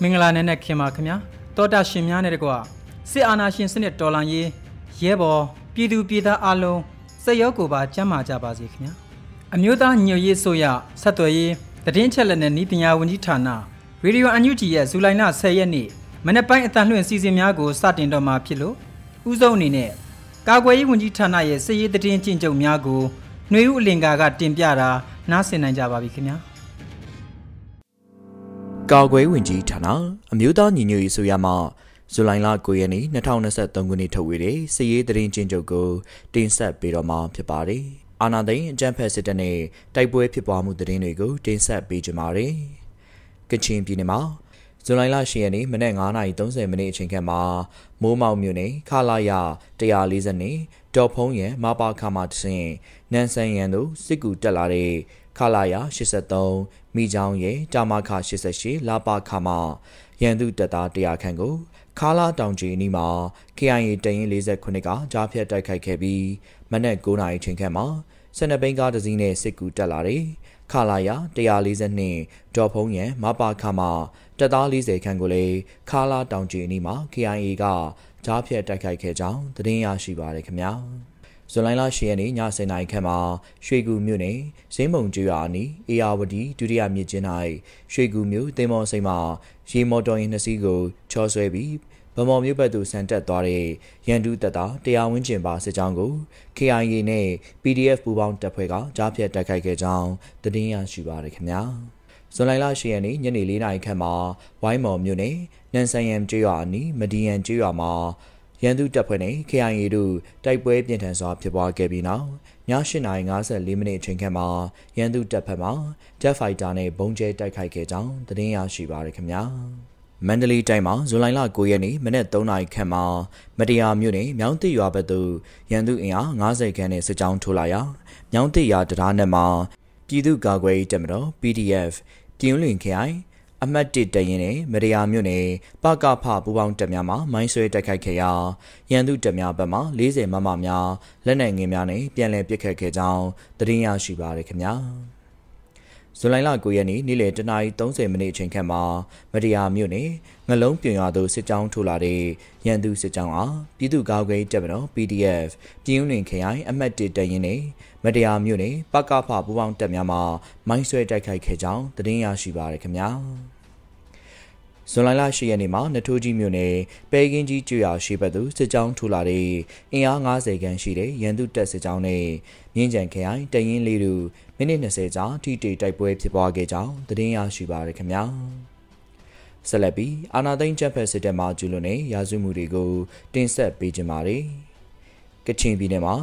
မင်္ဂလာနဲ့နဲ့ခင်ပါခင်ဗျာတောတာရှင်များနဲ့တကွာစစ်အာဏာရှင်စနစ်တော်လှန်ရေးရဲဘော်ပြည်သူပြည်သားအလုံးစက်ရောက်ကိုပါကျမ်းမာကြပါစေခင်ဗျာအမျိုးသားညွတ်ရေးဆိုရဆက်သွယ်ရေးတည်င်းချက်လက်နဲ့ဤပညာဝန်ကြီးဌာနရေဒီယိုအန်ယူဂျီရဲ့ဇူလိုင်လ10ရက်နေ့မနေ့ပိုင်းအတန်လွှင့်စီစဉ်များကိုစတင်တော့မှာဖြစ်လို့ဥဆုံးအနေနဲ့ကာကွယ်ရေးဝန်ကြီးဌာနရဲ့စစ်ရေးတည်င်းကျင့်ကြုံများကိုနှွေဦးအလင်္ကာကတင်ပြတာ နားဆင်နိုင်ကြပါပြီခင်ဗျာကာကွယ်ဝင်ကြီးဌာနအမျိုးသားညီညွတ်ရေးဆိုရမှဇူလိုင်လ9ရက်နေ့2023ခုနှစ်ထုတ်ဝေတဲ့စစ်ရေးသတင်းချင်းချုပ်ကိုတင်ဆက်ပေးတော့မှာဖြစ်ပါတယ်။အာနာသိန်းအကြံဖက်စစ်တပ်နဲ့တိုက်ပွဲဖြစ်ပွားမှုသတင်းတွေကိုတင်ဆက်ပေးကြပါမယ်။ကချင်ပြည်နယ်မှာဇူလိုင်လ10ရက်နေ့မနက်9:30မိနစ်အချိန်ခန့်မှာမိုးမောက်မြို့နယ်ခလာရ140နဲ့ ဒေါ်ဖုံးရန်မပါခါမှတဆင့်နန်ဆန်ရန်တို့စစ်ကူတက်လာတဲ့ခလာရ83မိချောင်းရဲ့တာမခ88လာပါခါမှရန်သူတပ်သား100ခန့်ကိုခါလာတောင်ကြီးအနီးမှာ KIA တရင်49ကကြားဖြတ်တိုက်ခိုက်ခဲ့ပြီးမနက်9:00နာရီချိန်ခန့်မှာစနဘိန်းကားတစ်စီးနဲ့စစ်ကူတက်လာတဲ့ခလာရ142ဒေါ်ဖုံးရန်မပါခါမှတပ်သား40ခန့်ကိုလည်းခါလာတောင်ကြီးအနီးမှာ KIA က ကြားဖြတ်တိုက်ခိုက်ခဲ့ကြောင်းသတင်းရရှိပါရခင်ဗျာဇွန်လ10ရက်နေ့ည10:00နာရီခန့်မှာရွှေကူမြို့နယ်ဇင်းမုံကျွာအနီးအေယာဝတီဒုတိယမြစ်ကျင်း၌ရွှေကူမြို့တင်မော်စိန်မှာရေမော်တော်ယာဉ်နှစ်စီးကိုချော်ဆွဲပြီးဗမော်မြို့ဘက်သို့ဆန်တက်သွားတဲ့ရန်သူတပ်သားတရားဝင်းကျင်ပါစစ်ကြောင်းကို KIA နဲ့ PDF ပူးပေါင်းတပ်ဖွဲ့ကကြားဖြတ်တိုက်ခိုက်ခဲ့ကြောင်းသတင်းရရှိပါရခင်ဗျာ ဇွန်လ10ရက်နေ့ညနေ4:00နာရီခန့်မှာဝိုင်းမော်မြို့နယ်နန်ဆန်ယမ်ကျွော်အနီးမဒီယန်ကျွော်မှာရန်သူတပ်ဖွဲ့နဲ့ KIA တို့တိုက်ပွဲပြင်းထန်စွာဖြစ်ပွားခဲ့ပြီးနောက်ည8:54မိနစ်အချိန်ခန့်မှာရန်သူတပ်ဖက်မှ Jet Fighter နဲ့ဘုံကျဲတိုက်ခိုက်ခဲ့ကြောင်းသတင်းရရှိပါရခင်ဗျာမန္တလေးတိုင်းမှာဇူလိုင်လ9ရက်နေ့မနက်3နာရီခန့်မှာမတရားမြို့နယ်မြောင်းတစ်ရွာဘက်သို့ရန်သူအင်အား90ခန်းနဲ့စစ်ကြောင်းထိုးလာရာမြောင်းတစ်ရွာတရားနယ်မှာပြည်သူ့ကာကွယ်ရေးတပ်မတော် PDF ပြည်ဦးလွင် KI အမှတ်1တရင်နဲ့မရယာမြို့နယ်ပကဖပူပေါင်းတပ်များမှမိုင်းဆွဲတိုက်ခိုက်ခဲ့ရာရန်သူတပ်များဘက်မှ40မမများလက်နက်ငယ်များနဲ့ပြန်လည်ပစ်ခတ်ခဲ့ကြောင်းသတင်းရရှိပါရခင်ဗျာဇူလိုင်လ9ရက်နေ့နေ့လယ်10:30မိနစ်အချိန်ခန့်မှာမရယာမြို့နယ်ငလုံးပြွန်ရွာသို့စစ်ကြောင်းထိုးလာတဲ့ရန်သူစစ်ကြောင်းအားပြည်သူ့ကာကွယ်တပ်မတော် PDF ပြည်ဦးလွင်ခရိုင်အမှတ်1တရင်နဲ့ မတရားမြို့နယ်ပကဖပူပေါင်းတပ်များမှမိုင်းဆွဲတိုက်ခိုက်ခဲ့ကြောင်းသတင်းရရှိပါရခင်ဗျာဇွန်လလ10ရက်နေ့မှာနထိုးကြီးမြို့နယ်ပဲကင်းကြီးကျွော်ရှိဘက်သို့စစ်ကြောင်းထူလာတဲ့အင်အား90ခန်းရှိတဲ့ရန်သူတပ်စစ်ကြောင်းနဲ့မြင်းကြံခရိုင်တရင်လေးတို့မိနစ်20ကြာထိတိတိုက်ပွဲဖြစ်ပွားခဲ့ကြောင်းသတင်းရရှိပါရခင်ဗျာဆက်လက်ပြီးအာနာသိန်းချက်ဖက်စစ်တပ်မှကျူးလွန်တဲ့ရာဇဝမှုတွေကိုတင်ဆက်ပေးကြပါမယ်ကချင်ပြည်နယ်မှာ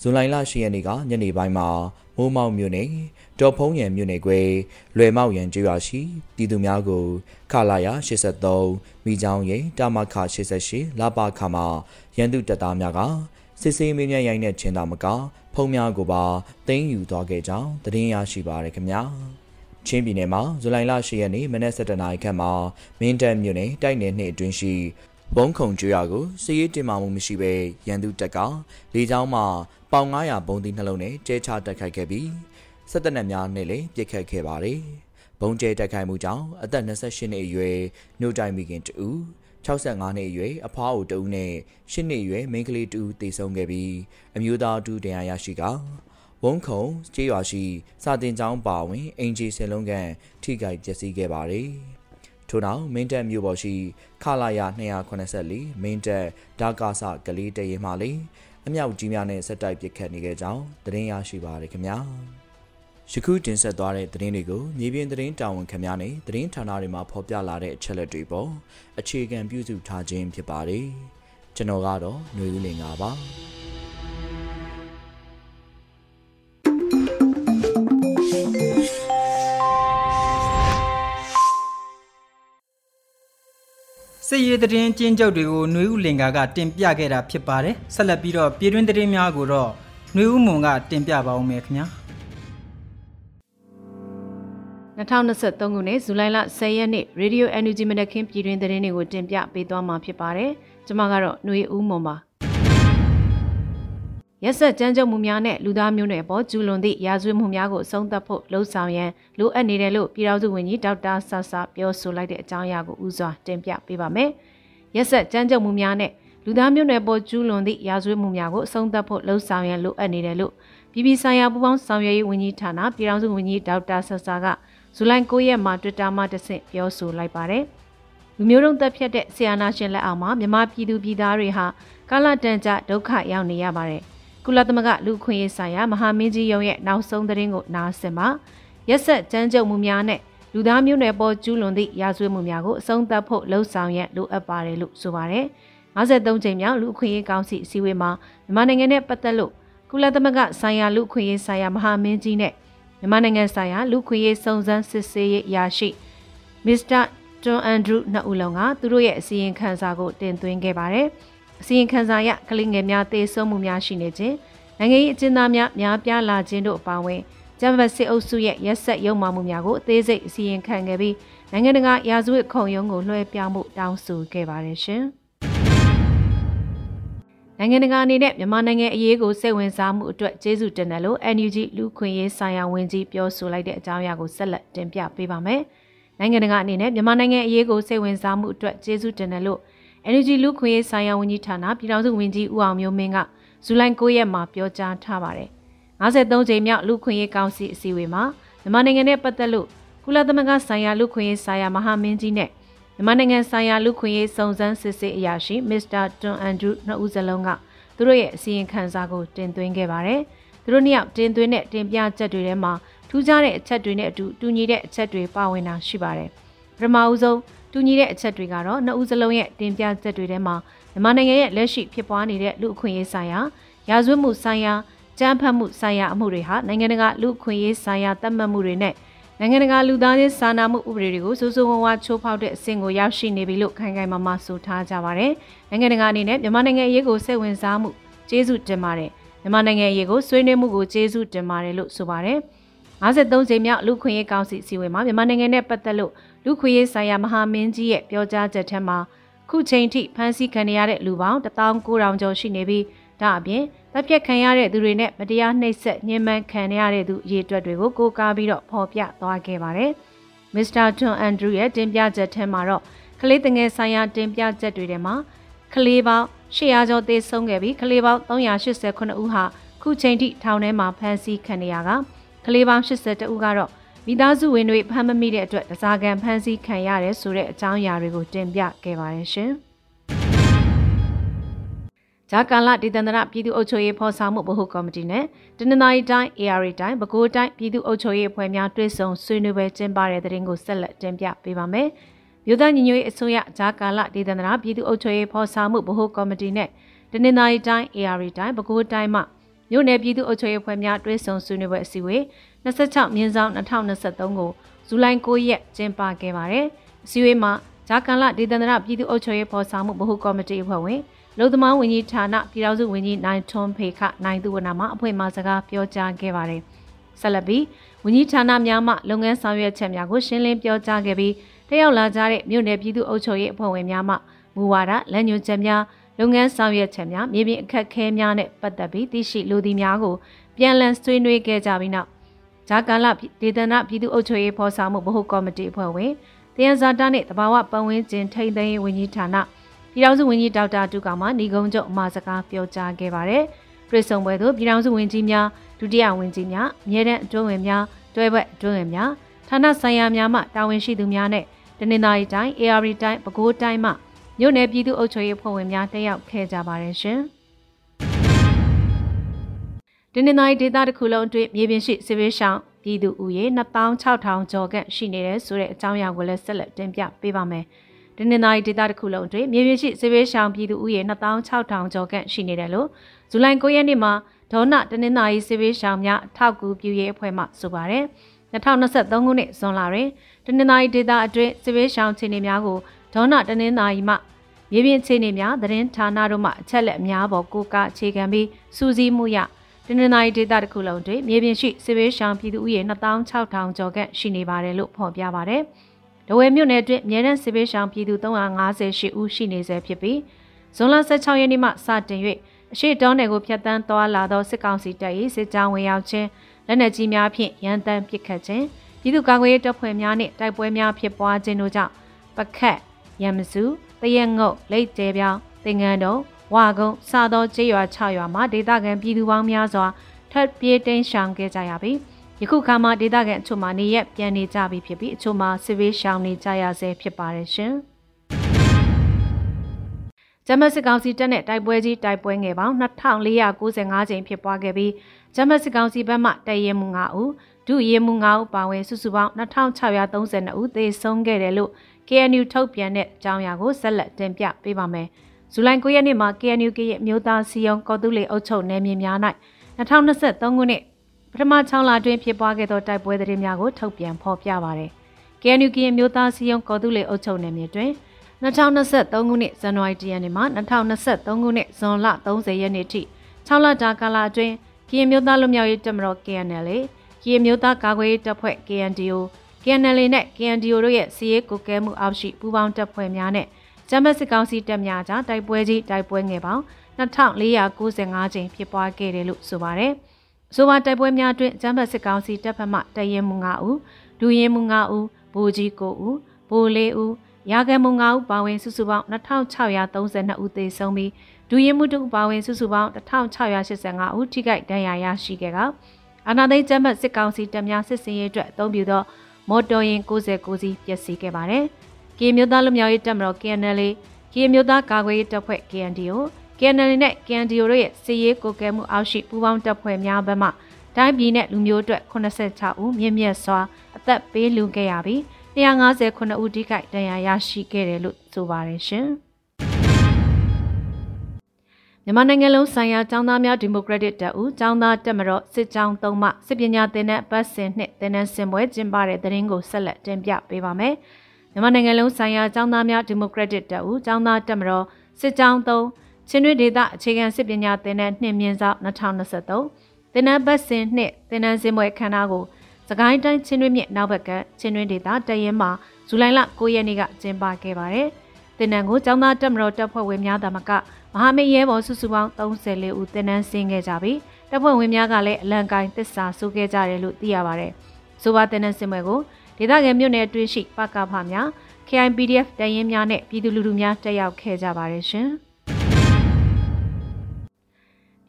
ဇွန်လ10ရက်နေ့ကညနေပိုင်းမှာမိုးမောက်မြို့နယ်ဒေါ်ဖုံးရံမြို့နယ်ကွယ်လွယ်မောက်ရံကျွော်ရှိပြည်သူများကိုခလာရ83မိချောင်းရိတာမခ88လာပါခမှာရန်သူတပ်သားများကစစ်စေးမင်းများရိုင်းတဲ့ချင်းတာမကဖုံးများကိုပါတင်းယူသွားခဲ့ကြောင်းသတင်းရရှိပါရခင်ဗျာချင်းပြည်နယ်မှာဇူလိုင်လ10ရက်နေ့မနက်7:00နာရီခန့်မှာမင်းတပ်မြို့နယ်တိုက်နယ်နှစ်အတွင်းရှိ ဘုံခုံကျွော်ကိုစစ်ရေးတင်မာမှုမရှိဘဲရန်သူတပ်ကလေကြောင်းမှပေါင်900ဘုံသီးနှလုံးနဲ့ကျဲချတိုက်ခိုက်ခဲ့ပြီးစစ်တပ်နက်များနဲ့လည်းပြစ်ခတ်ခဲ့ပါတယ်။ဘုံကျဲတိုက်ခိုက်မှုကြောင့်အသက်28နှစ်အရွယ်မြို့တိုင်မိခင်တူ65နှစ်အရွယ်အဖွားအိုတူနဲ့10နှစ်အရွယ်မိန်းကလေးတူသေဆုံးခဲ့ပြီးအမျိုးသားတူတရားရရှိကဝုံခုံကျေးရွာရှိစာတင်ကျောင်းပါဝင်အင်ဂျီဆယ်လုံးကန်ထိခိုက်ပျက်စီးခဲ့ပါတယ်။ ထို့နောက်မင်းတပ်မြို့ပေါ်ရှိခလာရ284မင်းတပ်ဒါကာဆကလေးတရင်မှလေအမြောက်ကြီးများနဲ့ဆက်တိုက်ပစ်ခတ်နေခဲ့ကြောင်းသတင်းရရှိပါရခင်ဗျာ။ယခုတင်ဆက်သွားတဲ့သတင်းတွေကိုမြေပြင်သတင်းတာဝန်ခံများနဲ့သတင်းဌာနတွေမှာဖော်ပြလာတဲ့အချက်လက်တွေပေါ်အခြေခံပြုစုထားခြင်းဖြစ်ပါတယ်။ကျွန်တော်ကတော့ຫນွေဦးလင်ပါ စစ်ရေးသတင်းကျဉ်းချုပ်တွေကိုຫນွေဦးလင်္ကာကတင်ပြခဲ့တာဖြစ်ပါတယ်ဆက်လက်ပြီးတော့ပြည်တွင်းသတင်းများကိုတော့ຫນွေဦးမွန်ကတင်ပြပါဦးမယ်ခင်ဗျာ2023ခုနှစ်ဇူလိုင်လ10ရက်နေ့ Radio Energy မနက်ခင်းပြည်တွင်းသတင်းတွေကိုတင်ပြပေးသွားမှာဖြစ်ပါတယ်ကျွန်မကတော့ຫນွေဦးမွန်ပါ ရက်ဆက်ကြမ်းကြုတ်မှုများနဲ့လူသားမျိုးနွယ်ပေါ်ကျူးလွန်သည့်ရာဇဝတ်မှုများကိုအဆုံးသတ်ဖို့လှုံ့ဆော်ရန်လိုအပ်နေတယ်လို့ပြည်ထောင်စုဝန်ကြီးဒေါက်တာဆာဆာပြောဆိုလိုက်တဲ့အကြောင်းအရာကိုဦးစွာတင်ပြပေးပါမယ်။ရက်ဆက်ကြမ်းကြုတ်မှုများနဲ့လူသားမျိုးနွယ်ပေါ်ကျူးလွန်သည့်ရာဇဝတ်မှုများကိုအဆုံးသတ်ဖို့လှုံ့ဆော်ရန်လိုအပ်နေတယ်လို့ပြည်ပဆိုင်ရာပူးပေါင်းဆောင်ရွက်ရေးဝန်ကြီးဌာနပြည်ထောင်စုဝန်ကြီးဒေါက်တာဆာဆာကဇူလိုင်9ရက်မှာ Twitter မှာတဆင့်ပြောဆိုလိုက်ပါတယ်။လူမျိုးတုံးသက်ဖြတ်တဲ့ဆီယနာရှင်လက်အောက်မှာမြန်မာပြည်သူပြည်သားတွေဟာကာလတန်ကြဒုက္ခရောက်နေရပါတယ်။ ကုလသမဂ္ဂလူခွင့်ရေးဆိုင်ရာမဟာမင်းကြီးရုံးရဲ့နောက်ဆုံးသတင်းကိုနားဆင်ပါရက်ဆက်ကြမ်းကြုတ်မှုများနဲ့လူသားမျိုးနွယ်ပေါ်ကျူးလွန်သည့်ရာဇဝတ်မှုများကိုအဆုံးသတ်ဖို့လှုံ့ဆော်ရန်လိုအပ်ပါတယ်လို့ဆိုပါတယ်53ကြိမ်မြောက်လူခွင့်ရေးကောင်စီအစည်းအဝေးမှာမြန်မာနိုင်ငံနဲ့ပတ်သက်လို့ကုလသမဂ္ဂဆိုင်ရာလူခွင့်ရေးဆိုင်ရာမဟာမင်းကြီးနဲ့မြန်မာနိုင်ငံဆိုင်ရာလူခွင့်ရေးစုံစမ်းစစ်ဆေးရေးအရာရှိမစ္စတာတွန်အန်ဒရူးနှစ်ဦးလုံးကသူတို့ရဲ့အစီရင်ခံစာကိုတင်သွင်းခဲ့ပါတယ်။ အစီရင်ခံစာရကလေးငယ်များသေဆုံးမှုများရှိနေခြင်းနိုင်ငံရေးအကျဉ်းသားများများပြားလာခြင်းတို့အပါအဝင်ဂျမ်ဘတ်စစ်အုပ်စုရဲ့ရက်ဆက်ရုံမှမှုများကိုအသေးစိတ်အစီရင်ခံခဲ့ပြီးနိုင်ငံတကာရာဇဝတ်ခုံရုံးကိုလွှဲပြောင်းမှုတောင်းဆိုခဲ့ပါတယ်ရှင်။နိုင်ငံတကာအနေနဲ့မြန်မာနိုင်ငံအရေးကိုစိတ်ဝင်စားမှုအတွက်ကျေးဇူးတင်တယ်လို့ NUG လူခွင့်ရေးဆိုင်ရာဝန်ကြီးပြောဆိုလိုက်တဲ့အကြောင်းအရာကိုဆက်လက်တင်ပြပေးပါမယ်။နိုင်ငံတကာအနေနဲ့မြန်မာနိုင်ငံအရေးကိုစိတ်ဝင်စားမှုအတွက်ကျေးဇူးတင်တယ်လို့ Energy လူခွင့်ရေးဆိုင်ရာဝန်ကြီးဌာနပြည်ထောင်စုဝန်ကြီးဦးအောင်မျိုးမင်းကဇူလိုင်9ရက်မှာပြောကြားထားပါတယ်။53ကြိမ်မြောက်လူခွင့်ရေးကောင်စီအစည်းအဝေးမှာမြန်မာနိုင်ငံနဲ့ပတ်သက်လို့ကုလသမဂ္ဂဆိုင်ရာလူခွင့်ရေးဆိုင်ရာမဟာမင်းကြီးနဲ့မြန်မာနိုင်ငံဆိုင်ရာလူခွင့်ရေးစုံစမ်းစစ်ဆေးအရာရှိမစ္စတာတွန်အန်ဒရူးနှစ်ဦးစလုံးကသူတို့ရဲ့အစီရင်ခံစာကိုတင်သွင်းခဲ့ပါတယ်။သူတို့နှစ်ယောက်တင်သွင်းတဲ့တင်ပြချက်တွေထဲမှာထူးခြားတဲ့အချက်တွေနဲ့အတူတူညီတဲ့အချက်တွေပါဝင်တာရှိပါတယ်။ပထမဦးဆုံး တူညီတဲ့အချက်တွေကတော့နှစ်ဦးစလုံးရဲ့တင်ပြချက်တွေထဲမှာမြန်မာနိုင်ငံရဲ့လက်ရှိဖြစ်ပွားနေတဲ့လူအခွင့်အရေးဆိုင်ရာရာဇဝတ်မှုဆိုင်ရာကြမ်းဖက်မှုဆိုင်ရာအမှုတွေဟာနိုင်ငံတကာလူအခွင့်အရေးဆိုင်ရာတတ်မှတ်မှုတွေနဲ့နိုင်ငံတကာလူသားချင်းစာနာမှုဥပဒေတွေကိုစိုးစိုးဝါးဝါချိုးဖောက်တဲ့အဆင့်ကိုရောက်ရှိနေပြီလို့ခိုင်ခိုင်မာမာဆိုထားကြပါတယ်။နိုင်ငံတကာအနေနဲ့မြန်မာနိုင်ငံအရေးကိုစိတ်ဝင်စားမှုကျေးဇူးတင်ပါတယ်။မြန်မာနိုင်ငံအရေးကိုဆွေးနွေးမှုကိုကျေးဇူးတင်ပါတယ်လို့ဆိုပါတယ်။53ကြိမ်မြောက်လူခွင့်ရေးကောင်စီအစည်းအဝေးမှာမြန်မာနိုင်ငံနဲ့ပတ်သက်လို့ လူခွင့်ရေးဆိုင်ရာမဟာမင်းကြီးရဲ့ပြောကြားချက်ထဲမှာခုချိန်ထိဖမ်းဆီးခံရတဲ့လူပေါင်း19000ကျော်ရှိနေပြီးဒါအပြင်တပ်ဖြတ်ခံရတဲ့သူတွေနဲ့မတရားနှိပ်စက်ညှဉ်းပန်းခံရတဲ့သူအရေးအတွက်တွေကိုကိုးကားပြီးတော့ဖော်ပြသွားခဲ့ပါတယ်။မစ္စတာထွန်အန်ဒရူးရဲ့တင်ပြချက်ထဲမှာတော့ကလေးတငယ်ဆိုင်ရာတင်ပြချက်တွေထဲမှာကလေးပေါင်း800ကျော်သေဆုံးခဲ့ပြီးကလေးပေါင်း389ဦးဟာခုချိန်ထိထောင်ထဲမှာဖမ်းဆီးခံနေရတာကလေးပေါင်း82ဦးကတော့ မိသားစုဝင်တွေဖမ်းမမိတဲ့အတွက်တစားကန်ဖမ်းဆီးခံရတယ်ဆိုတဲ့အကြောင်းအရာတွေကိုတင်ပြခဲ့ပါတယ်ရှင်။ဂျာကာလဒေသန္တရပြည်သူ့အုပ်ချုပ်ရေးဖော်ဆောင်မှုဗဟိုကော်မတီနဲ့တနင်္သာရီတိုင်း AR တိုင်းပဲခူးတိုင်းပြည်သူ့အုပ်ချုပ်ရေးအဖွဲ့များတွဲဆုံဆွေးနွေးပွဲကျင်းပတဲ့တဲ့ရင်ကိုဆက်လက်တင်ပြပေးပါမယ်။မြို့သားညီညွတ်ရေးအစိုးရဂျာကာလဒေသန္တရပြည်သူ့အုပ်ချုပ်ရေးဖော်ဆောင်မှုဗဟိုကော်မတီနဲ့တနင်္သာရီတိုင်း AR တိုင်းပဲခူးတိုင်းမှ မြို့နယ်ပြည်သူ့အုပ်ချုပ်ရေးအဖွဲ့များတွဲဆုံဆွေးနွေးပွဲအစည်းအဝေး26မြင်းဆောင်2023ကိုဇူလိုင်9ရက်ကျင်းပခဲ့ပါတယ်။အစည်းအဝေးမှာဂျာကန်လဒေသန္တရပြည်သူ့အုပ်ချုပ်ရေးဖော်ဆောင်မှုဗဟိုကော်မတီအဖွဲ့ဝင်လုံသမားဝန်ကြီးဌာနပြည်ထောင်စုဝန်ကြီးနိုင်ထွန်းဖေခနိုင်သူဝနာမှအဖွဲ့မှစကားပြောကြားခဲ့ပါတယ်။ဆက်လက်ပြီးဝန်ကြီးဌာနများမှလုပ်ငန်းဆောင်ရွက်ချက်များကိုရှင်းလင်းပြောကြားခဲ့ပြီးတက်ရောက်လာကြတဲ့မြို့နယ်ပြည်သူ့အုပ်ချုပ်ရေးအဖွဲ့ဝင်များမှမူဝါဒလမ်းညွှန်ချက်များ လုပ်ငန်းဆောင်ရွက်ချက်များမြေပြင်အခက်အခဲများနဲ့ပတ်သက်ပြီးသိရှိလူသည်များကိုပြန်လည်ဆွေးနွေးခဲ့ကြပြီးနောက်ဂျာကာလဒေသနာပြည်သူ့အုပ်ချုပ်ရေးဖော်ဆောင်မှုဗဟိုကော်မတီအဖွဲ့ဝင်တယန်ဇာတာနဲ့တဘာဝပတ်ဝန်းကျင်ထိန်းသိမ်းရေးဝန်ကြီးဌာနပြည်ထောင်စုဝန်ကြီးဒေါက်တာတူကောင်မှညီကုန်းချုပ်အမှာစကားပြောကြားခဲ့ပါတယ်။တွေ့ဆုံပွဲသို့ပြည်ထောင်စုဝန်ကြီးများဒုတိယဝန်ကြီးများအမြဲတမ်းအတွင်းဝင်များတွဲဘက်အတွင်းဝင်များဌာနဆိုင်ရာများမှတာဝန်ရှိသူများနဲ့တနင်္သာရီတိုင်း AR တိုင်းပဲခူးတိုင်းမှ မြို့နယ်ပြည်သူ့အုပ်ချုပ်ရေးဖွဲ့ဝင်များတက်ရောက်ခဲ့ကြပါတယ်ရှင်။တနင်္သာရီဒေသတစ်ခုလုံးအတွင်းမြေပြင်ရှိစစ်ဘေးရှောင်ပြည်သူဦးရေ26000ကျော်ခန့်ရှိနေတဲ့ဆိုတဲ့အကြောင်းအရာကိုလည်းဆက်လက်တင်ပြပေးပါမယ်။တနင်္သာရီဒေသတစ်ခုလုံးအတွင်းမြေပြင်ရှိစစ်ဘေးရှောင်ပြည်သူဦးရေ26000ကျော်ခန့်ရှိနေတယ်လို့ဇူလိုင်9ရက်နေ့မှာဒေါနတနင်္သာရီစစ်ဘေးရှောင်များထောက်ကူပြုရေးအဖွဲ့မှဆိုပါတယ်။2023ခုနှစ်ဇွန်လတွင်တနင်္သာရီဒေသအတွင်းစစ်ဘေးရှောင်ခြေနေများကို ဒေါနတနင်္သာရီမှမြေပြင်ခြေနေများသတင်းဌာနတို့မှအချက်လက်အများပေါ်ကိုကအခြေခံပြီးစူးစီးမှုရတနင်္သာရီဒေသတစ်ခုလုံးတွင်မြေပြင်ရှိစစ်ဘေးရှောင်ပြည်သူဦးရေ26000ကျော်ခန့်ရှိနေပါတယ်လို့ဖော်ပြပါတယ်။ဒဝဲမြို့နယ်အတွင်းမြေတန်းစစ်ဘေးရှောင်ပြည်သူ358ဦးရှိနေဆဲဖြစ်ပြီးဇွန်လ16ရက်နေ့မှစတင်၍အရှိတောနယ်ကိုဖျက်ဆီးသွားလာသောစစ်ကောင်စီတပ်၏စစ်ကြောင်းဝင်ရောက်ခြင်းလက်နက်ကြီးများဖြင့်ရန်တမ်းပစ်ခတ်ခြင်းပြည်သူ့ကာကွယ်ရေးတပ်ဖွဲ့များနှင့်တိုက်ပွဲများဖြစ်ပွားခြင်းတို့ကြောင့်ပခတ် ရမစုတရက်ငုတ်လိတ်ကျဲပြောင်းသင်္ကန်းတော်ဝါကုန်းစသောကျေးရွာ6ရွာမှာဒေသခံပြည်သူပေါင်းများစွာထပ်ပြေးတိမ်းရှောင်ခဲ့ကြရပြီးယခုခါမှာဒေသခံအချို့မှာနေရက်ပြန်နေကြပြီဖြစ်ပြီးအချို့မှာစစ်ဘေးရှောင်နေကြရဆဲဖြစ်ပါတယ်ရှင်။ဂျမတ်စစ်ကောင်စီတပ်နဲ့တိုက်ပွဲကြီးတိုက်ပွဲငယ်ပေါင်း2495ကြိမ်ဖြစ်ပွားခဲ့ပြီးဂျမတ်စစ်ကောင်စီဘက်မှတရဲမှု9ဦးဒုရဲမှု9ဦးပါဝင်စုစုပေါင်း2632ဦးသေဆုံးခဲ့တယ်လို့ KNU ထုတ်ပြန်တဲ့အကြောင်းအရာကိုဆက်လက်တင်ပြပေးပါမယ်။ဇူလိုင်9ရက်နေ့မှာ KNU ကရဲ့မြို့သားစီယုံကော်တူလေအုပ်ချုပ်နယ်မြေများ၌2023ခုနှစ်ပထမ6လအတွင်းဖြစ်ပွားခဲ့သောတိုက်ပွဲသတင်းများကိုထုတ်ပြန်ဖော်ပြပါရတယ်။ KNU ကရဲ့မြို့သားစီယုံကော်တူလေအုပ်ချုပ်နယ်မြေတွင်2023ခုနှစ်ဇန်နဝါရီလရက်နေ့မှ2023ခုနှစ်ဇွန်လ30ရက်နေ့ထိ6လတာကာလအတွင်းကရင်မျိုးသားလူမျိုးရေးတပ်မတော် KNL ကရင်မျိုးသားကာကွယ်ရေးတပ်ဖွဲ့ KNDO KNL နဲ့ KNDO တို့ရဲ့စီးရေးကိုကဲမှုအောက်ရှိပူးပေါင်းတပ်ဖွဲ့များနဲ့ဂျမတ်စစ်ကောင်စီတပ်များကြားတိုက်ပွဲကြီးတိုက်ပွဲငယ်ပေါင်း2495ကြိမ်ဖြစ်ပွားခဲ့တယ်လို့ဆိုပါတယ်။ဆိုပါတိုက်ပွဲများအတွင်းဂျမတ်စစ်ကောင်စီတပ်ဖက်မှတရင်မှု9ဦး၊ဒူရင်မှု9ဦး၊ဗိုလ်ကြီး9ဦး၊ဗိုလ်4ဦးရာဂမှု9ဦးပါဝင်စုစုပေါင်း2632ဦးသေဆုံးပြီးဒူရင်မှုတို့ပါဝင်စုစုပေါင်း1685ဦးထိခိုက်ဒဏ်ရာရရှိခဲ့ကအာနာသိန်းကျမ်းတ်စစ်ကောင်စီတပ်များစစ်စင်ရေးအတွက်အသုံးပြုသော မော်တော်ယာဉ်69စီးပျက်စီးခဲ့ပါတယ်။ကီမျိုးသားလူမျိုးရေးတပ်မတော် KNL ကီမျိုးသားကာကွယ်ရေးတပ်ဖွဲ့ KNDO KNL နဲ့ KNDO တို့ရဲ့စစ်ရေးကိုကဲမှုအောက်ရှိပူးပေါင်းတပ်ဖွဲ့များဘက်မှတိုင်းပြည်နဲ့လူမျိုးအတွက်86ဦးမြင့်မြတ်စွာအသက်ပေးလူခဲ့ရပြီး159ဦးထိခိုက်ဒဏ်ရာရရှိခဲ့တယ်လို့ဆိုပါတယ်ရှင်။ မြန်မာနိုင်ငံလုံးဆိုင်ရာကျောင်းသားများဒီမိုကရက်တစ်တပ်ဦးကျောင်းသားတက်မတော်စစ်ကြောင်းသုံးမှစစ်ပညာသင်တန်းပတ်စဉ်နှင့်သင်တန်းဆင်ပွဲကျင်းပတဲ့သတင်းကိုဆက်လက်တင်ပြပေးပါမယ်။မြန်မာနိုင်ငံလုံးဆိုင်ရာကျောင်းသားများဒီမိုကရက်တစ်တပ်ဦးကျောင်းသားတက်မတော်စစ်ကြောင်းသုံးချင်းတွင်းဒေသအခြေခံစစ်ပညာသင်တန်းနှင့်မြင့်ဆောင်2023သင်တန်းပတ်စဉ်နှင့်သင်တန်းဆင်ပွဲခန်းနာကိုစကိုင်းတိုင်းချင်းတွင်းမြစ်နောက်ဘက်ကချင်းတွင်းဒေသတရင်မှာဇူလိုင်လ9ရက်နေ့ကကျင်းပခဲ့ပါတယ်။သင်တန်းကိုကျောင်းသားတက်မတော်တပ်ဖွဲ့ဝင်များသာမက မဟာမိတ်ရဲဘော်စုစုပေါင်း34ဦးတင်နန်းဆင်းခဲ့ကြပြီးတပ်ဖွဲ့ဝင်များကလည်းအလံကိုင်းတစ္ဆာဆိုခဲ့ကြတယ်လို့သိရပါတယ်။ဆိုပါတင်နန်းစင်ပွဲကိုဒေသခံမြို့နယ်အတွင်းရှိပကဖများ KIPDF တရင်များနဲ့ပြည်သူလူထုများတက်ရောက်ခဲ့ကြပါတယ်ရှင်။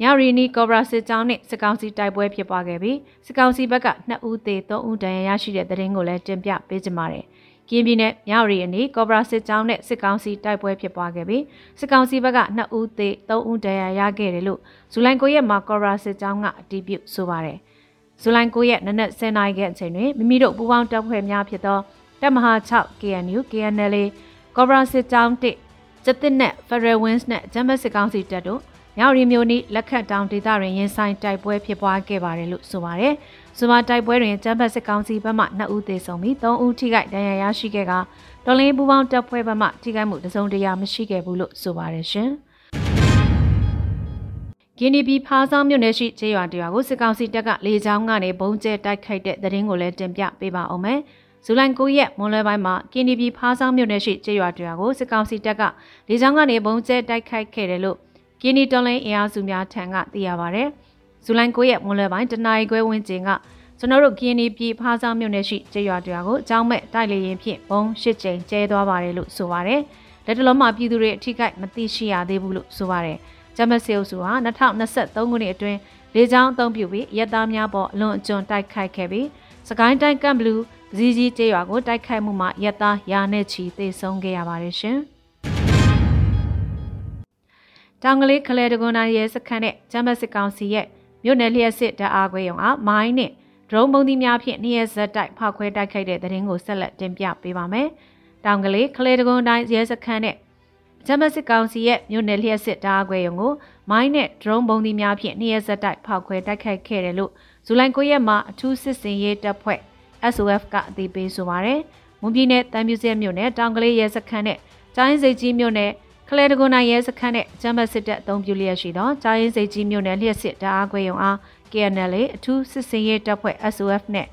ညရီနီကောဘရာစစ်ကြောင်းနဲ့စစ်ကောင်စီတိုက်ပွဲဖြစ်ပွားခဲ့ပြီးစစ်ကောင်စီဘက်က2ဦးသေ3ဦးဒဏ်ရာရရှိတဲ့တဲ့ရင်ကိုလည်းတင်ပြပေးကြပါမယ်။ ကင်းပြည်နယ်ညရီအနီကောဘရာစစ်ကြောင်းနဲ့စစ်ကောင်စီတိုက်ပွဲဖြစ်ပွားခဲ့ပြီးစစ်ကောင်စီဘက်က2ဦးသေ3ဦးဒဏ်ရာရခဲ့တယ်လို့ဇူလိုင်9ရက်မှာကောဘရာစစ်ကြောင်းကအတည်ပြုဆိုပါတယ်။ဇူလိုင်9ရက်နနက်10:00နာရီခန့်အချိန်တွင်မိမိတို့ပူးပေါင်းတပ်ဖွဲ့များဖြစ်သောတပ်မဟာ6 KNU KNL ကောဘရာစစ်ကြောင်း1ကျတဲ့နဲ့ Federal Wings နဲ့ဂျမတ်စစ်ကောင်စီတပ်တို့ မြောက်ရီမျိုးနီလက်ခတ်တောင်ဒေသတွင်ရင်ဆိုင်တိုက်ပွဲဖြစ်ပွားခဲ့ပါတယ်လို့ဆိုပါတယ်။ဇူမာတိုက်ပွဲတွင်ကျန်းဖတ်စစ်ကောင်စီဘက်မှ2ဦးသေဆုံးပြီး3ဦးထိခိုက်ဒဏ်ရာရရှိခဲ့ကတော်လင်းပူပေါင်းတပ်ဖွဲ့ဘက်မှထိခိုက်မှုတစုံတရာမရှိခဲ့ဘူးလို့ဆိုပါတယ်ရှင်။ဂီနီပြည်ဖားဆောင်မြို့နယ်ရှိကျေးရွာတရွာကိုစစ်ကောင်စီတပ်ကလေကြောင်းကနေဘုံကျဲတိုက်ခိုက်တဲ့သတင်းကိုလည်းတင်ပြပေးပါအောင်မယ်။ဇူလိုင်9ရက်မွန်လွဲပိုင်းမှာကင်ဒီပြည်ဖားဆောင်မြို့နယ်ရှိကျေးရွာတရွာကိုစစ်ကောင်စီတပ်ကလေကြောင်းကနေဘုံကျဲတိုက်ခိုက်ခဲ့တယ်လို့ ကင်းနီတော်လိုင်းအင်အားစုများထံကသိရပါဗျ။ဇူလိုင်9ရက်မွန်လွယ်ပိုင်းတနအီခွဲဝန်းကျင်ကကျွန်တော်တို့ကင်းနီပြည်ဖားဆောင်မြို့နယ်ရှိကျေးရွာတရွာကိုအကြောင်းမဲ့တိုက်လေရင်ဖြင့်ဘုံရှစ်ကြိမ်ကျဲသွားပါတယ်လို့ဆိုပါတယ်။လက်တလုံးမှာပြည်သူတွေအထိကိမသိရှိရသေးဘူးလို့ဆိုပါတယ်။ဂျမစီအုပ်စုဟာ2023ခုနှစ်အတွင်းလေကြောင်းအုံပြုပြီးရက်သားများပေါ်အလွန်အကျွံတိုက်ခိုက်ခဲ့ပြီးစကိုင်းတိုင်းကမ်ဘလူးပစည်းကြီးကျေးရွာကိုတိုက်ခိုက်မှုမှာရက်သားရာနဲ့ချီသေဆုံးခဲ့ရပါတယ်ရှင်။ တောင်ကလေးခလဲတကွန်တိုင်းရဲစခန်းနဲ့ဂျမစစ်ကောင်စီရဲ့မြို့နယ်လျှက်စစ်တပ်အားခွဲရုံအားမိုင်းနဲ့ဒရုန်းပုံသီးများဖြင့်နေ့ရက်ဇက်တိုက်ဖောက်ခွဲတိုက်ခိုက်တဲ့တဲ့ရင်ကိုဆက်လက်တင်ပြပေးပါမယ်။တောင်ကလေးခလဲတကွန်တိုင်းရဲစခန်းနဲ့ဂျမစစ်ကောင်စီရဲ့မြို့နယ်လျှက်စစ်တားခွဲရုံကိုမိုင်းနဲ့ဒရုန်းပုံသီးများဖြင့်နေ့ရက်ဇက်တိုက်ဖောက်ခွဲတိုက်ခိုက်ခဲ့တယ်လို့ဇူလိုင်9ရက်မှာအထူးစစ်စင်ရေးတပ်ဖွဲ့ SOF ကအသိပေးဆိုပါရယ်။မွန်ပြည်နယ်တန်ပြူစဲမြို့နယ်တောင်ကလေးရဲစခန်းနဲ့ကျိုင်းစိတ်ကြီးမြို့နယ် ခလဲတကွန်နိုင်ရဲစခန်းနဲ့ဂျမစစ်တပ်အုံပြုလျက်ရှိသောကျိုင်းစိတ်ကြီးမြို့နယ်လျှက်စစ်တားအားခွဲရုံအား KNL အထူးစစ်စင်ရေးတပ်ဖွဲ့ SOF နဲ့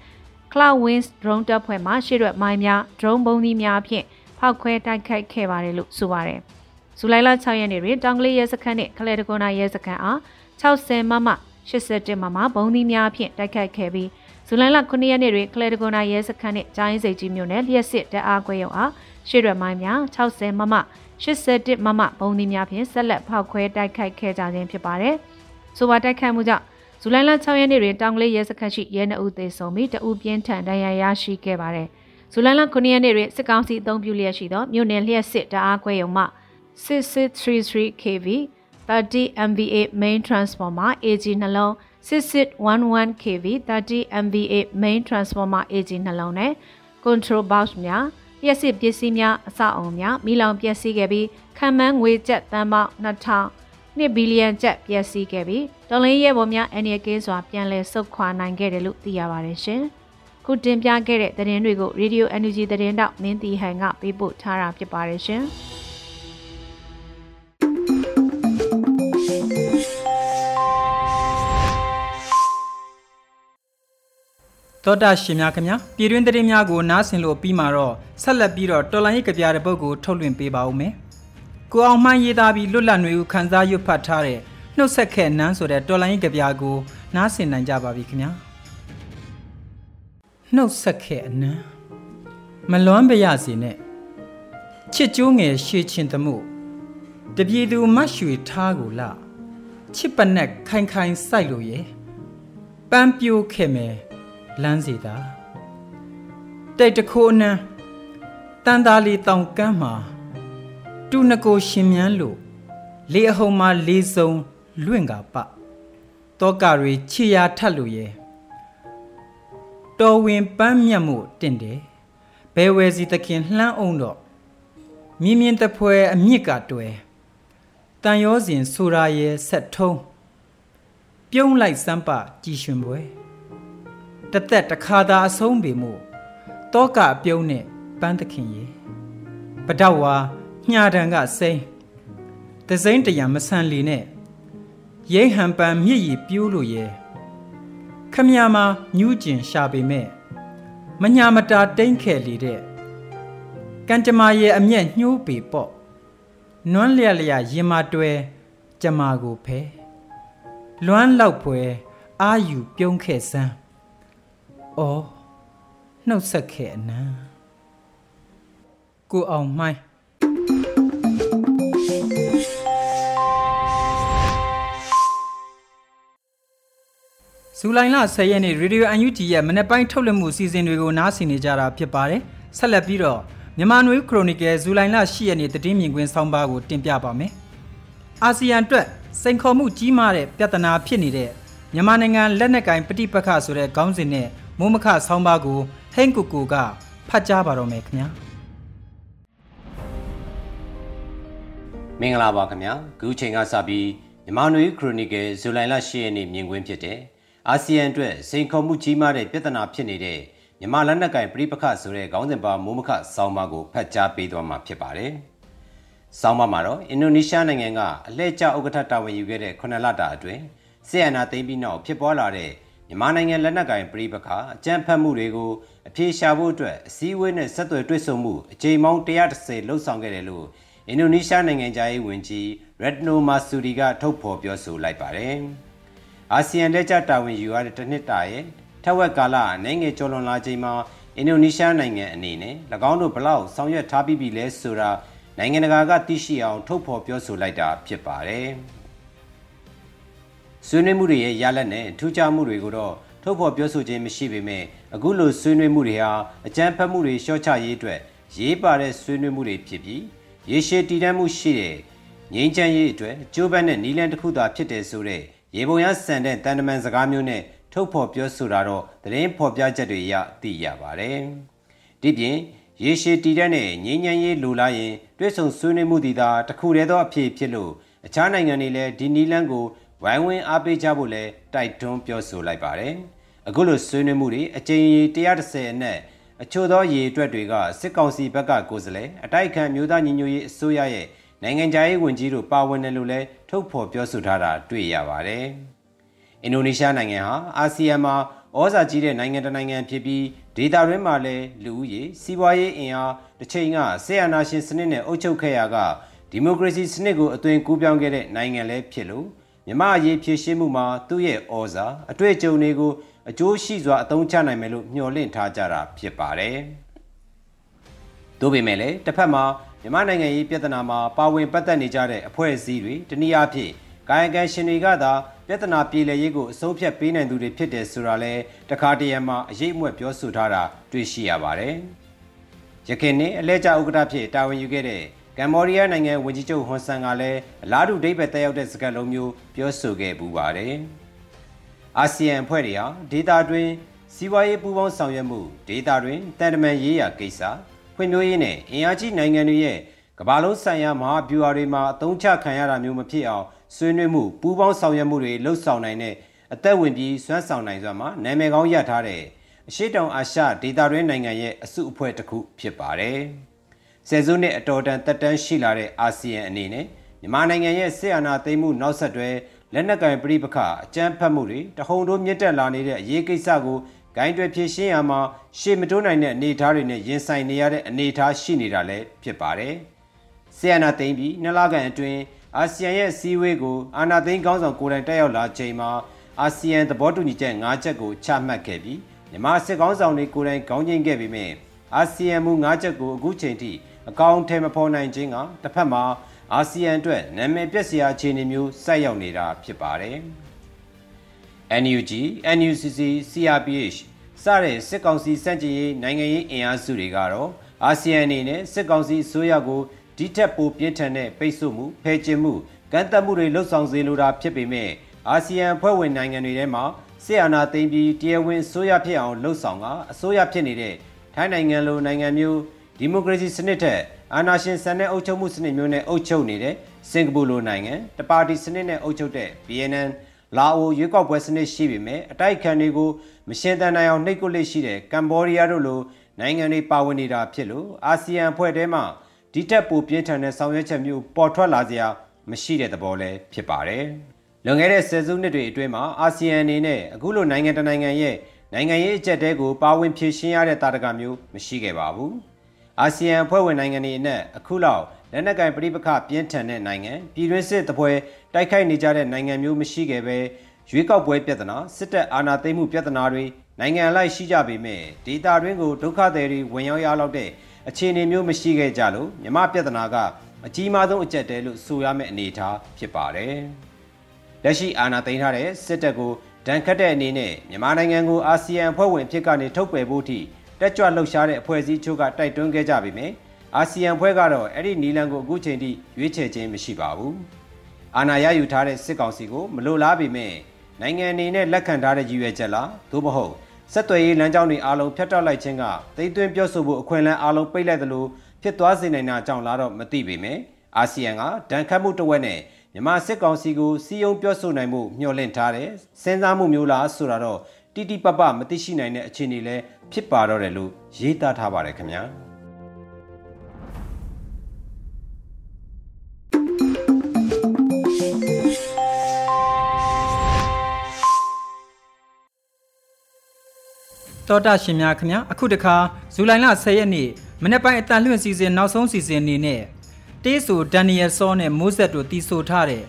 Cloud Wings drone တပ်ဖွဲ့မှရှေ့ရွက်မိုင်းများ drone ပုံသီးများဖြင့်ဖောက်ခွဲတိုက်ခိုက်ခဲ့ပါတယ်လို့ဆိုပါတယ်။ဇူလိုင်လ6ရက်နေ့တွင်တောင်ကလေးရဲစခန်းနှင့်ခလဲတကွန်နာရဲစခန်းအား60မမ81မမဘုံသီးများဖြင့်တိုက်ခိုက်ခဲ့ပြီးဇူလိုင်လ9ရက်နေ့တွင်ကလဲတကွန်နာရဲစခန်းနှင့်ဂျိုင်းစိတ်ကြီးမြို့နယ်လျှက်စစ်တပ်အားခွဲရုံအားရှေ့ရွက်မိုင်းများ60မမ81 မမဘုံသီးများဖြင့်ဆက်လက်ဖောက်ခွဲတိုက်ခိုက်ခဲ့ကြခြင်းဖြစ်ပါတယ်။ဆိုပါတိုက်ခိုက်မှုကြောင့်ဇူလိုင်လ6ရက်နေ့တွင်တောင်ကလေးရဲစခန်းရှိရဲနှအုပ်သေးဆုံးပြီးတအူပြင်းထန်ဒဏ်ရာရရှိခဲ့ပါတယ်။ဇူလိုင်လ9ရက်နေ့တွင်စစ်ကောင်စီအုံပြုလျက်ရှိသောမြို့နယ်လျှက်စစ်တအားခွဲရုံမှ 6633 kV 30 MVA main transformer AG နှလုံး 6611 kV 30 MVA main transformer AG နှလုံးနဲ့ control box များ လျှက်စစ်ပစ္စည်းများအဆောက်အုံများမိလောင်ပျက်စီးခဲ့ပြီးခံမှန်းငွေကျပ်တန်ပေါင်း2000 2ဘီလီယံကျပ်ပျက်စီးခဲ့ပြီးတော်လင်းရဲဘော်များအန်ရီကင်းစွာပြန်လည်ဆုတ်ခွာနိုင်ခဲ့တယ်လို့သိရပါတယ်ရှင်။ခုတင်ပြခဲ့တဲ့သတင်းတွေကို Radio Energy သတင်းတောက်မင်းတီဟန်ကပေးပို့ထားတာဖြစ်ပါတယ်ရှင်။ တောတာရှင်များခင်ဗျာပြည်တွင်းသတင်းများကိုနားဆင်လို့ပြီးမှာတော့ဆက်လက်ပြီးတော့တော်လိုင်းရေးကြပြတဲ့ပုတ်ကိုထုတ်လွှင့်ပေးပါဦးမယ်။ကိုအောင်မှန်းရေးသားပြီးလွတ်လပ်နေဦးခန်းစားရွတ်ဖတ်ထားတဲ့နှုတ်ဆက်ခဲ့နန်းဆိုတဲ့တော်လိုင်းရေးကြပြကိုနားဆင်နိုင်ကြပါပြီခင်ဗျာ။နှုတ်ဆက်ခဲ့အနန်းမလွမ်းပရစီနဲ့ချစ်ကျိုးငယ်ရှေချင်းသမှုတပြေသူမတ်ရွှေထားကိုလာချစ်ပနက်ခိုင်ခိုင်စိုက်လို့ရဲ့ပန်းပြိုးခဲ့မယ် လမ်းစီတာတိတ်တခိုးအနန်းတန်သားလေးတောင်ကမ်းမှာတူနကိုရှင်မြန်းလို့လေအဟုံမှာလေးစုံလွင့်ကပတောကတွေခြေရာထတ်လို့ရဲ့တော်ဝင်ပန်းမြတ်မှုတင့်တယ်ဘဲဝဲစီသခင်လှမ်းအောင်တော့မြင်းမြင်းတပွဲအမြစ်ကတွယ်တန်ရောစဉ်ဆိုရာရဲ့ဆက်ထုံးပြုံးလိုက်စမ်းပကြည်ရှင်ပွဲ တသက်တခါသာအဆုံးပေမှုတောကအပြုံးနဲ့ပန်းသခင်ရေပဒေါဝါညှာတံကစိမ့်သစိမ့်တရံမဆန်လီနဲ့ရိဟန်ပန်မြစ်ရီပြိုးလို့ရဲ့ခမရမှာညူးကျင်ရှာပေမဲ့မညာမတာတိမ့်ခဲ့လေတဲ့ကံကြမ္မာရဲ့အမျက်ညှိုးပေပေါ့နွမ်းလျက်လျက်ရင်မတွဲကြမာကိုဖဲလွမ်းလောက်ဖွယ်အာယူပြုံးခဲ့စမ်း အော်နှုတ်ဆက်ခဲ့အနံကိုအောင်မိုင်းဇူလိုင်လ10ရက်နေ့ရေဒီယို UNG ရဲ့မနေ့ပိုင်းထုတ်လွှင့်မှုအစီအစဉ်တွေကိုနားဆင်နေကြတာဖြစ်ပါတယ်ဆက်လက်ပြီးတော့မြန်မာနွေခရိုနီကယ်ဇူလိုင်လ10ရက်နေ့တည်င်းမြင်ကွင်းဆောင်းပါးကိုတင်ပြပါမယ်အာဆီယံအတွက်စိန်ခေါ်မှုကြီးမားတဲ့ပြဿနာဖြစ်နေတဲ့မြန်မာနိုင်ငံလက်နက်ကင်ပဋိပက္ခဆိုတဲ့ခေါင်းစဉ်နဲ့ မိုးမခဆောင်းပါးကိုဟိန်ကူကူကဖတ်ကြားပါတော့မယ်ခင်ဗျာမင်္ဂလာပါခင်ဗျာခုချိန်ကစပြီးမြန်မာနွေခရိုနီကယ်ဇူလိုင်လ10ရက်နေ့မြင်ကွင်းဖြစ်တဲ့အာဆီယံအတွက်စိန်ခေါ်မှုကြီးမားတဲ့ပြဿနာဖြစ်နေတဲ့မြန်မာလက်နက်ကင်ပြည်ပခဆိုတဲ့ခေါင်းစဉ်ပါမိုးမခဆောင်းပါးကိုဖတ်ကြားပေးသွားမှာဖြစ်ပါတယ်။ဆောင်းပါးမှာတော့အင်ဒိုနီးရှားနိုင်ငံကအလှည့်ကျဥက္ကဋ္ဌတာဝန်ယူခဲ့တဲ့9လတာအတွင်းဆီယန်နာသိမ်းပြီးနောက်ဖြစ်ပေါ်လာတဲ့ မြန်မာနိုင်ငံလက်နက်ကင်ပြည်ပခအကြမ်းဖက်မှုတွေကိုအပြေရှာဖို့အတွက်အစည်းအဝေးနဲ့ဆက်သွယ်တွေ့ဆုံမှုအကြိမ်ပေါင်း130လှုပ်ဆောင်ခဲ့တယ်လို့အင်ဒိုနီးရှားနိုင်ငံသားရေးဝန်ကြီးရက်နိုမာဆူရီကထုတ်ဖော်ပြောဆိုလိုက်ပါတယ်။အာဆီယံလက်ကျတာဝန်ယူရတဲ့တစ်နှစ်တာရဲ့ထက်ဝက်ကာလနိုင်ငံကျော်လွန်လာချိန်မှာအင်ဒိုနီးရှားနိုင်ငံအနေနဲ့၎င်းတို့ဘလောက်ဆောင်ရွက်ထားပြီးပြီလဲဆိုတာနိုင်ငံတကာကသိရှိအောင်ထုတ်ဖော်ပြောဆိုလိုက်တာဖြစ်ပါတယ် ဆွေးနွေးမှုတွေရဲ့ရလဒ်နဲ့ထူးခြားမှုတွေကိုတော့ထုတ်ဖော်ပြောဆိုခြင်းမရှိပေမဲ့အခုလိုဆွေးနွေးမှုတွေဟာအကြမ်းဖက်မှုတွေလျှော့ချရေးအတွက်ရေးပါတဲ့ဆွေးနွေးမှုတွေဖြစ်ပြီးရေရှည်တည်တံ့မှုရှိတဲ့ငြိမ်းချမ်းရေးအတွက်ကြိုးပမ်းတဲ့နီလန်တစ်ခုသာဖြစ်တယ်ဆိုတဲ့ရေပုံရဆန်တဲ့တန်တမန်စကားမျိုးနဲ့ထုတ်ဖော်ပြောဆိုတာတော့သတင်းဖော်ပြချက်တွေရသိရပါတယ်။ဒီပြင်ရေရှည်တည်တဲ့နဲ့ငြိမ်းချမ်းရေးလိုလားရင်တွဲဆုံဆွေးနွေးမှုတည်တာတခုတည်းသောအဖြစ်ဖြစ်လို့အခြားနိုင်ငံတွေလည်းဒီနီလန်းကို ဝိုင်းဝန်းအားပေးကြဖို့လည်းတိုက်တွန်းပြောဆိုလိုက်ပါတယ်။အခုလိုဆွေးနွေးမှုတွေအကြိမ်130အနက်အချို့သောရေအတွက်တွေကစစ်ကောင်စီဘက်ကကိုယ်စားလှယ်အတိုက်ခံမျိုးသားညီညွတ်ရေးအစိုးရရဲ့နိုင်ငံခြားရေးဝန်ကြီးတို့ပါဝင်တယ်လို့လည်းထုတ်ဖော်ပြောဆိုထားတာတွေ့ရပါတယ်။အင်ဒိုနီးရှားနိုင်ငံဟာအာဆီယံမှာဩဇာကြီးတဲ့နိုင်ငံတစ်နိုင်ငံဖြစ်ပြီးဒေသတွင်းမှာလည်းလူဦးရေစီးပွားရေးအင်အားတစ်ချိန်ကဆေးအာဏာရှင်စနစ်နဲ့အုပ်ချုပ်ခဲ့ရကဒီမိုကရေစီစနစ်ကိုအသွင်ကူးပြောင်းခဲ့တဲ့နိုင်ငံလည်းဖြစ်လို့ မြမအရေးဖြည့်ရှင်းမှုမှာသူ့ရဲ့ဩဇာအတွေ့အကြုံတွေကိုအကျိုးရှိစွာအသုံးချနိုင်မယ်လို့မျှော်လင့်ထားကြတာဖြစ်ပါတယ်။သို့ပေမဲ့လည်းတစ်ဖက်မှာမြန်မာနိုင်ငံရေးပြဿနာမှာပါဝင်ပတ်သက်နေကြတဲ့အဖွဲ့အစည်းတွေတနည်းအားဖြင့်ကာယကံရှင်တွေကသာပြဿနာပြေလည်ရေးကိုအဆုံးဖြတ်ပေးနိုင်သူတွေဖြစ်တယ်ဆိုတာလဲတခါတရံမှာအရေးအမွက်ပြောဆိုထားတာတွေ့ရှိရပါတယ်။ရခိုင်နဲ့အလဲကျဥက္ကဋ္ဌဖြစ်တာဝန်ယူခဲ့တဲ့ ကမ္ဘောဒီးယားနိုင်ငံဝန်ကြီးချုပ်ဟွန်ဆန်ကလည်းအလားတူဒိဗယ်တက်ရောက်တဲ့စကားလုံးမျိုးပြောဆိုခဲ့ပူပါတယ်။အာဆီယံအဖွဲ့တွေဟာဒေတာတွင်စီးပွားရေးပူးပေါင်းဆောင်ရွက်မှုဒေတာတွင်တန်တမန်ရေးရာကိစ္စဖွံ့ဖြိုးရေးနဲ့အင်အားကြီးနိုင်ငံတွေရဲ့ကမ္ဘာလုံးဆိုင်ရာမဟာဗျူဟာတွေမှာအသုံးချခံရတာမျိုးမဖြစ်အောင်ဆွေးနွေးမှုပူးပေါင်းဆောင်ရွက်မှုတွေလှုပ်ဆောင်နိုင်တဲ့အသက်ဝင်ပြီးစွမ်းဆောင်နိုင်စွာမှာနာမည်ကောင်းရထားတဲ့အရှိတောင်အာရှဒေသတွင်းနိုင်ငံရဲ့အစုအဖွဲ့တစ်ခုဖြစ်ပါတယ်။ ဆယ်စုနှစ်အတော်တန်တက်တန်းရှိလာတဲ့အာဆီယံအနေနဲ့မြန်မာနိုင်ငံရဲ့စစ်အာဏာသိမ်းမှုနောက်ဆက်တွဲလက်နက်ကင်ပြည်ပခအကြမ်းဖက်မှုတွေတဟုန်ထိုးမြင့်တက်လာနေတဲ့အရေးကိစ္စကိုဂိုင်းတွယ်ဖြည့်ရှင်းရမှာရှေ့မတိုးနိုင်တဲ့အနေအထားတွေနဲ့ရင်ဆိုင်နေရတဲ့အနေအထားရှိနေတာလည်းဖြစ်ပါတယ်။ဆီယနာသိမ့်ပြီးနှစ်လခန့်အတွင်းအာဆီယံရဲ့စီးဝေးကိုအာဏာသိမ်းကောင်းဆောင်ကိုယ်တိုင်တက်ရောက်လာချိန်မှာအာဆီယံသဘောတူညီချက်၅ချက်ကိုချမှတ်ခဲ့ပြီးမြန်မာစစ်ကောင်းဆောင်တွေကိုယ်တိုင်ခေါင်းကျင်းခဲ့ပြီးမြင်အာဆီယံမူ၅ချက်ကိုအခုချိန်ထိ အကောင့်ထဲမဖော်နိုင်ခြင်းကတစ်ဖက်မှာအာဆီယံအတွက်နာမည်ပြည့်စရာအခြေအနေမျိုးဆိုက်ရောက်နေတာဖြစ်ပါတယ်။ NUG, NUCC, CRPH စတဲ့စစ်ကောင်စီစန့်ကျင်ရေးနိုင်ငံရေးအင်အားစုတွေကတော့အာဆီယံအနေနဲ့စစ်ကောင်စီအစိုးရကိုဒီထက်ပိုပြင်းထန်တဲ့ပိတ်ဆို့မှုဖယ်ကျဉ်မှုကန့်သက်မှုတွေလှုပ်ဆောင်စေလိုတာဖြစ်ပေမဲ့အာဆီယံဖွဲ့ဝင်နိုင်ငံတွေထဲမှာစစ်အာဏာသိမ်းပြီးတရားဝင်အစိုးရဖြစ်အောင်လှုပ်ဆောင်ကအစိုးရဖြစ်နေတဲ့ထိုင်းနိုင်ငံလိုနိုင်ငံမျိုး ဒီမိုကရေစီစနစ်ထက်အာဏာရှင်စံတဲ့အုပ်ချုပ်မှုစနစ်မျိုးနဲ့အုပ်ချုပ်နေတဲ့စင်ကာပူလိုနိုင်ငံတပါတီစနစ်နဲ့အုပ်ချုပ်တဲ့ BNN လာအိုရွေးကောက်ပွဲစနစ်ရှိပေမဲ့အတိုက်ခံတွေကိုမရှင်းတန်နိုင်အောင်နှိပ်ကွပ်လက်ရှိတဲ့ကမ်ဘောဒီးယားတို့လိုနိုင်ငံတွေပါဝင်နေတာဖြစ်လို့အာဆီယံအဖွဲ့ထဲမှာဒီတက်ပိုပြင်းထန်တဲ့ဆောင်ရွက်ချက်မျိုးပေါ်ထွက်လာစရာမရှိတဲ့သဘောလည်းဖြစ်ပါတယ်။လွန်ခဲ့တဲ့ဆယ်စုနှစ်တွေအတွင်းမှာအာဆီယံအနေနဲ့အခုလိုနိုင်ငံတနိုင်ငံရဲ့နိုင်ငံရေးအကြက်တဲကိုပါဝင်ဖြည့်ရှင်းရတဲ့တာတကမျိုးမရှိခဲ့ပါဘူး။ အာဆီယံအဖွဲ့ဝင်နိုင်ငံတွေနဲ့အခုလောက်လက်နက်ကင်ပြိပခပြင်းထန်တဲ့နိုင်ငံပြည်တွင်းစစ်တပွဲတိုက်ခိုက်နေကြတဲ့နိုင်ငံမျိုးမရှိခဲ့ပဲရွေးကောက်ပွဲပြဿနာစစ်တပ်အာဏာသိမ်းမှုပြဿနာတွေနိုင်ငံလိုက်ရှိကြပေမဲ့ဒေတာတွင်းကိုဒုက္ခသည်တွေဝင်ရောက်ရလောက်တဲ့အခြေအနေမျိုးမရှိခဲ့ကြလို့မြမပြဿနာကအကြီးမားဆုံးအကျက်တဲလို့ဆိုရမယ့်အနေအထားဖြစ်ပါတယ်။လက်ရှိအာဏာသိမ်းထားတဲ့စစ်တပ်ကိုဒဏ်ခတ်တဲ့အနေနဲ့မြန်မာနိုင်ငံကိုအာဆီယံအဖွဲ့ဝင်ဖြစ်ကနေထုတ်ပယ်ဖို့ထိ တက်ကြွလှုပ်ရှားတဲ့အဖွဲ့အစည်းချို့ကတိုက်တွန်းခဲ့ကြပေမယ့်အာဆီယံဖွဲ့ကတော့အဲ့ဒီနီလန်ကိုအခုချိန်ထိရွေးချယ်ခြင်းမရှိပါဘူး။အာဏာရယူထားတဲ့စစ်ကောင်စီကိုမလိုလားပေမဲ့နိုင်ငံအနေနဲ့လက်ခံထားတဲ့ရည်ရွယ်ချက်လားသို့မဟုတ်ဆက်သွယ်ရေးလမ်းကြောင်းတွေအားလုံးဖျက်တောက်လိုက်ခြင်းကသိသွင်းပြောဆိုဖို့အခွင့်အလမ်းအားလုံးပိတ်လိုက်သလိုဖြစ်သွားစေနိုင်တာကြောင့်လားတော့မသိပေမဲ့အာဆီယံကဒဏ်ခတ်မှုတစ်ဝက်နဲ့မြန်မာစစ်ကောင်စီကိုစီယုံပြောဆိုနိုင်မှုမျှော်လင့်ထားတဲ့စဉ်းစားမှုမျိုးလားဆိုတာတော့တိတိပပမသိရှိနိုင်တဲ့အခြေအနေလည်း ဖြစ်ပါတော့တယ်လို့ရေးသားထားပါတယ်ခင်ဗျာတော်တာရှင်များခင်ဗျာအခုတခါဇူလိုင်လ10ရက်နေ့မနေ့ပိုင်းအတန်လွင့်စီစဉ်နောက်ဆုံးစီစဉ်အနေနဲ့တေးဆိုဒန်နီယယ်ဆောနဲ့မိုးဆက်တို့တီးဆိုထားတဲ့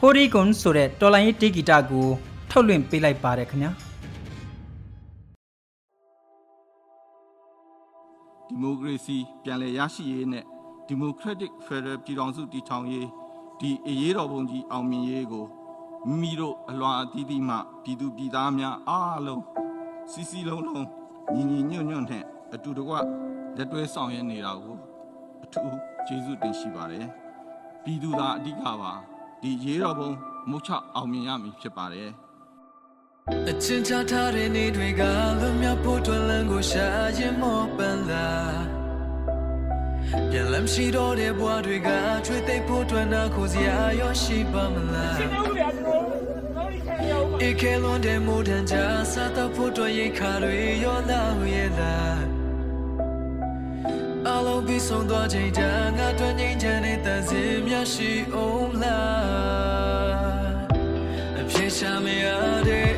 ဟိုရီကွန်ဆိုတဲ့တော်လိုင်းရေးတေးဂီတကိုထုတ်လွှင့်ပေးလိုက်ပါတယ်ခင်ဗျာ မိုကရေစီပြန်လည်ရရှိရေးနဲ့ဒီမိုကရက်တစ်ဖက်ဒရယ်ပြည်ထောင်စုတည်ထောင်ရေးဒီအရေးတော်ပုံကြီးအောင်မြင်ရေးကိုမိမိတို့အလွန်အသီးသီးမှပြည်သူပြည်သားများအားလုံးစီစီလုံးလုံးညီညီညွတ်ညွတ်နဲ့အတူတကွလက်တွဲဆောင်ရွက်နေတာကိုအထူးကျေးဇူးတင်ရှိပါတယ်ပြည်သူသားအဓိကပါဒီရေတော်ဘုံမုတ်ချအောင်မြင်ရမည်ဖြစ်ပါတယ် အချင်းချထားတဲ့နေတွေကလွန်မြောက်ဖို့တွင်လန်းကိုရှာရင်မောပန်းလာပြန်လမ်းရှိတော့တဲ့ဘဝတွေကချွေသိပ်ဖို့တွင်နာခိုစရာရောရှိပါမလားဧကလွန်တဲ့မိုးတန်ကြစားတော့ဖို့တွင်ရိတ်ခါတွေရောလာရဲ့လားအလုံးပြီးဆုံးသွားချိန်တန်ငါတွင်ငိမ့်ချမ်းတဲ့တန်စင်များရှိအောင်လားအပြေရှာမရတဲ့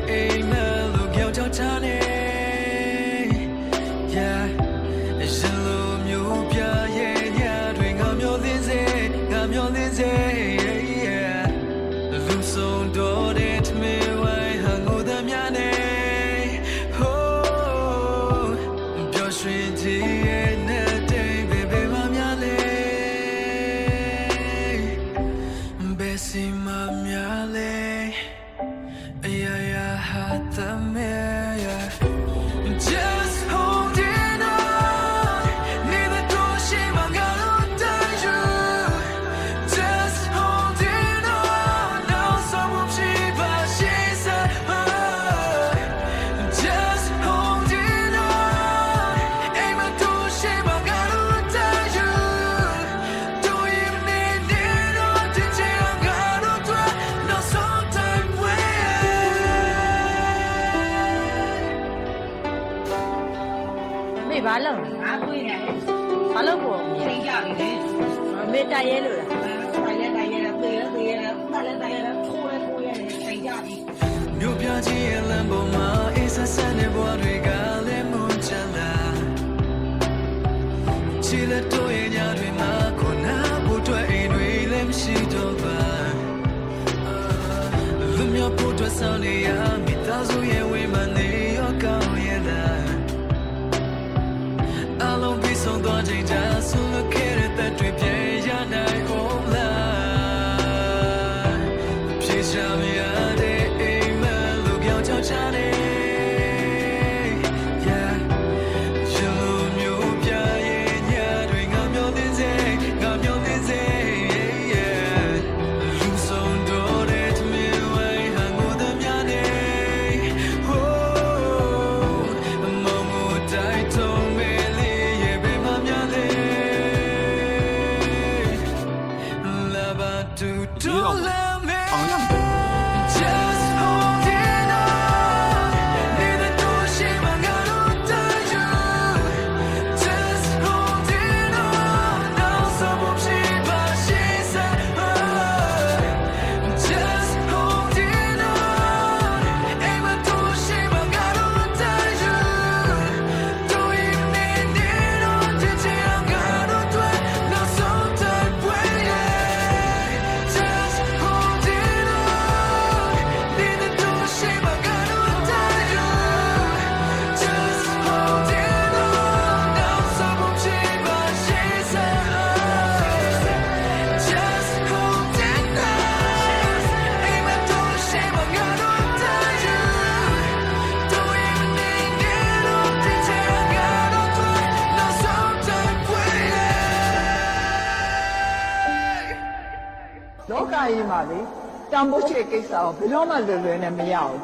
တန်ဖိုးချေကိစ္စကိုဘယ်တော့မှလွယ်လွယ်နဲ့မရဘူး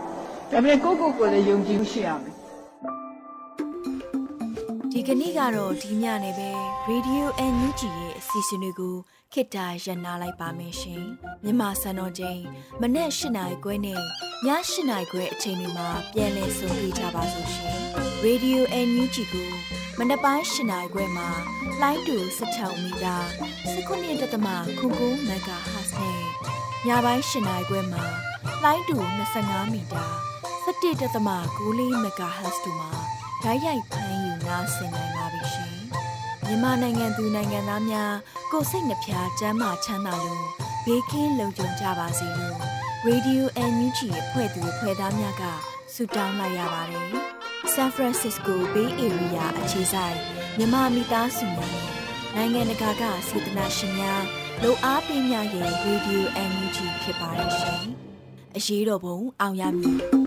ဒါပေမဲ့ကိုယ့်ကိုယ်ကိုယ်လည်းယုံကြည်မှုရှိရမယ်ဒီကနေ့ကတော့ဒီညနေပဲ Radio NUG ရဲ့အစီအစဉ်လေးကိုခေတ္တရ延လိုက်ပါမယ်ရှင်မြန်မာစံတော်ချိန်မနေ့၈နိုင်ခွဲနဲ့ည၈နိုင်ခွဲအချိန်တွေမှာပြောင်းလဲဆိုပြကြပါစို့ရှင် Radio NUG ကိုမနေ့ပိုင်း၈နိုင်ခွဲမှာလိုင်းတူ16မီတာ19.7 MHz နဲ့ ညပိုင်း၈နိုင်ခွဲမှာလိုင်းတူ25မီတာ17.6 MHz တို့မှာဓာတ်ရိုက်ဖမ်းယူနာဆင်နိုင်ပါပြီရှင်။မြန်မာနိုင်ငံသူနိုင်ငံသားများကိုယ်စိတ်နှပြချမ်းမာချမ်းသာလို့ဘေးကင်းလုံခြုံကြပါစေလို့ Radio NUG ရဲ့ဖွဲ့သူဖွဲ့သားများကဆုတောင်းလိုက်ရပါတယ်။ San Francisco Bay Area အခြေဆိုင်မြန်မာမိသားစုများနဲ့နိုင်ငံတကာကစေတနာရှင်များ လို့အားပေးများရဲ့ Radio NUG ဖြစ်ပါတယ်ရှင်။အရေးတော်ပုံအောင်ရမည်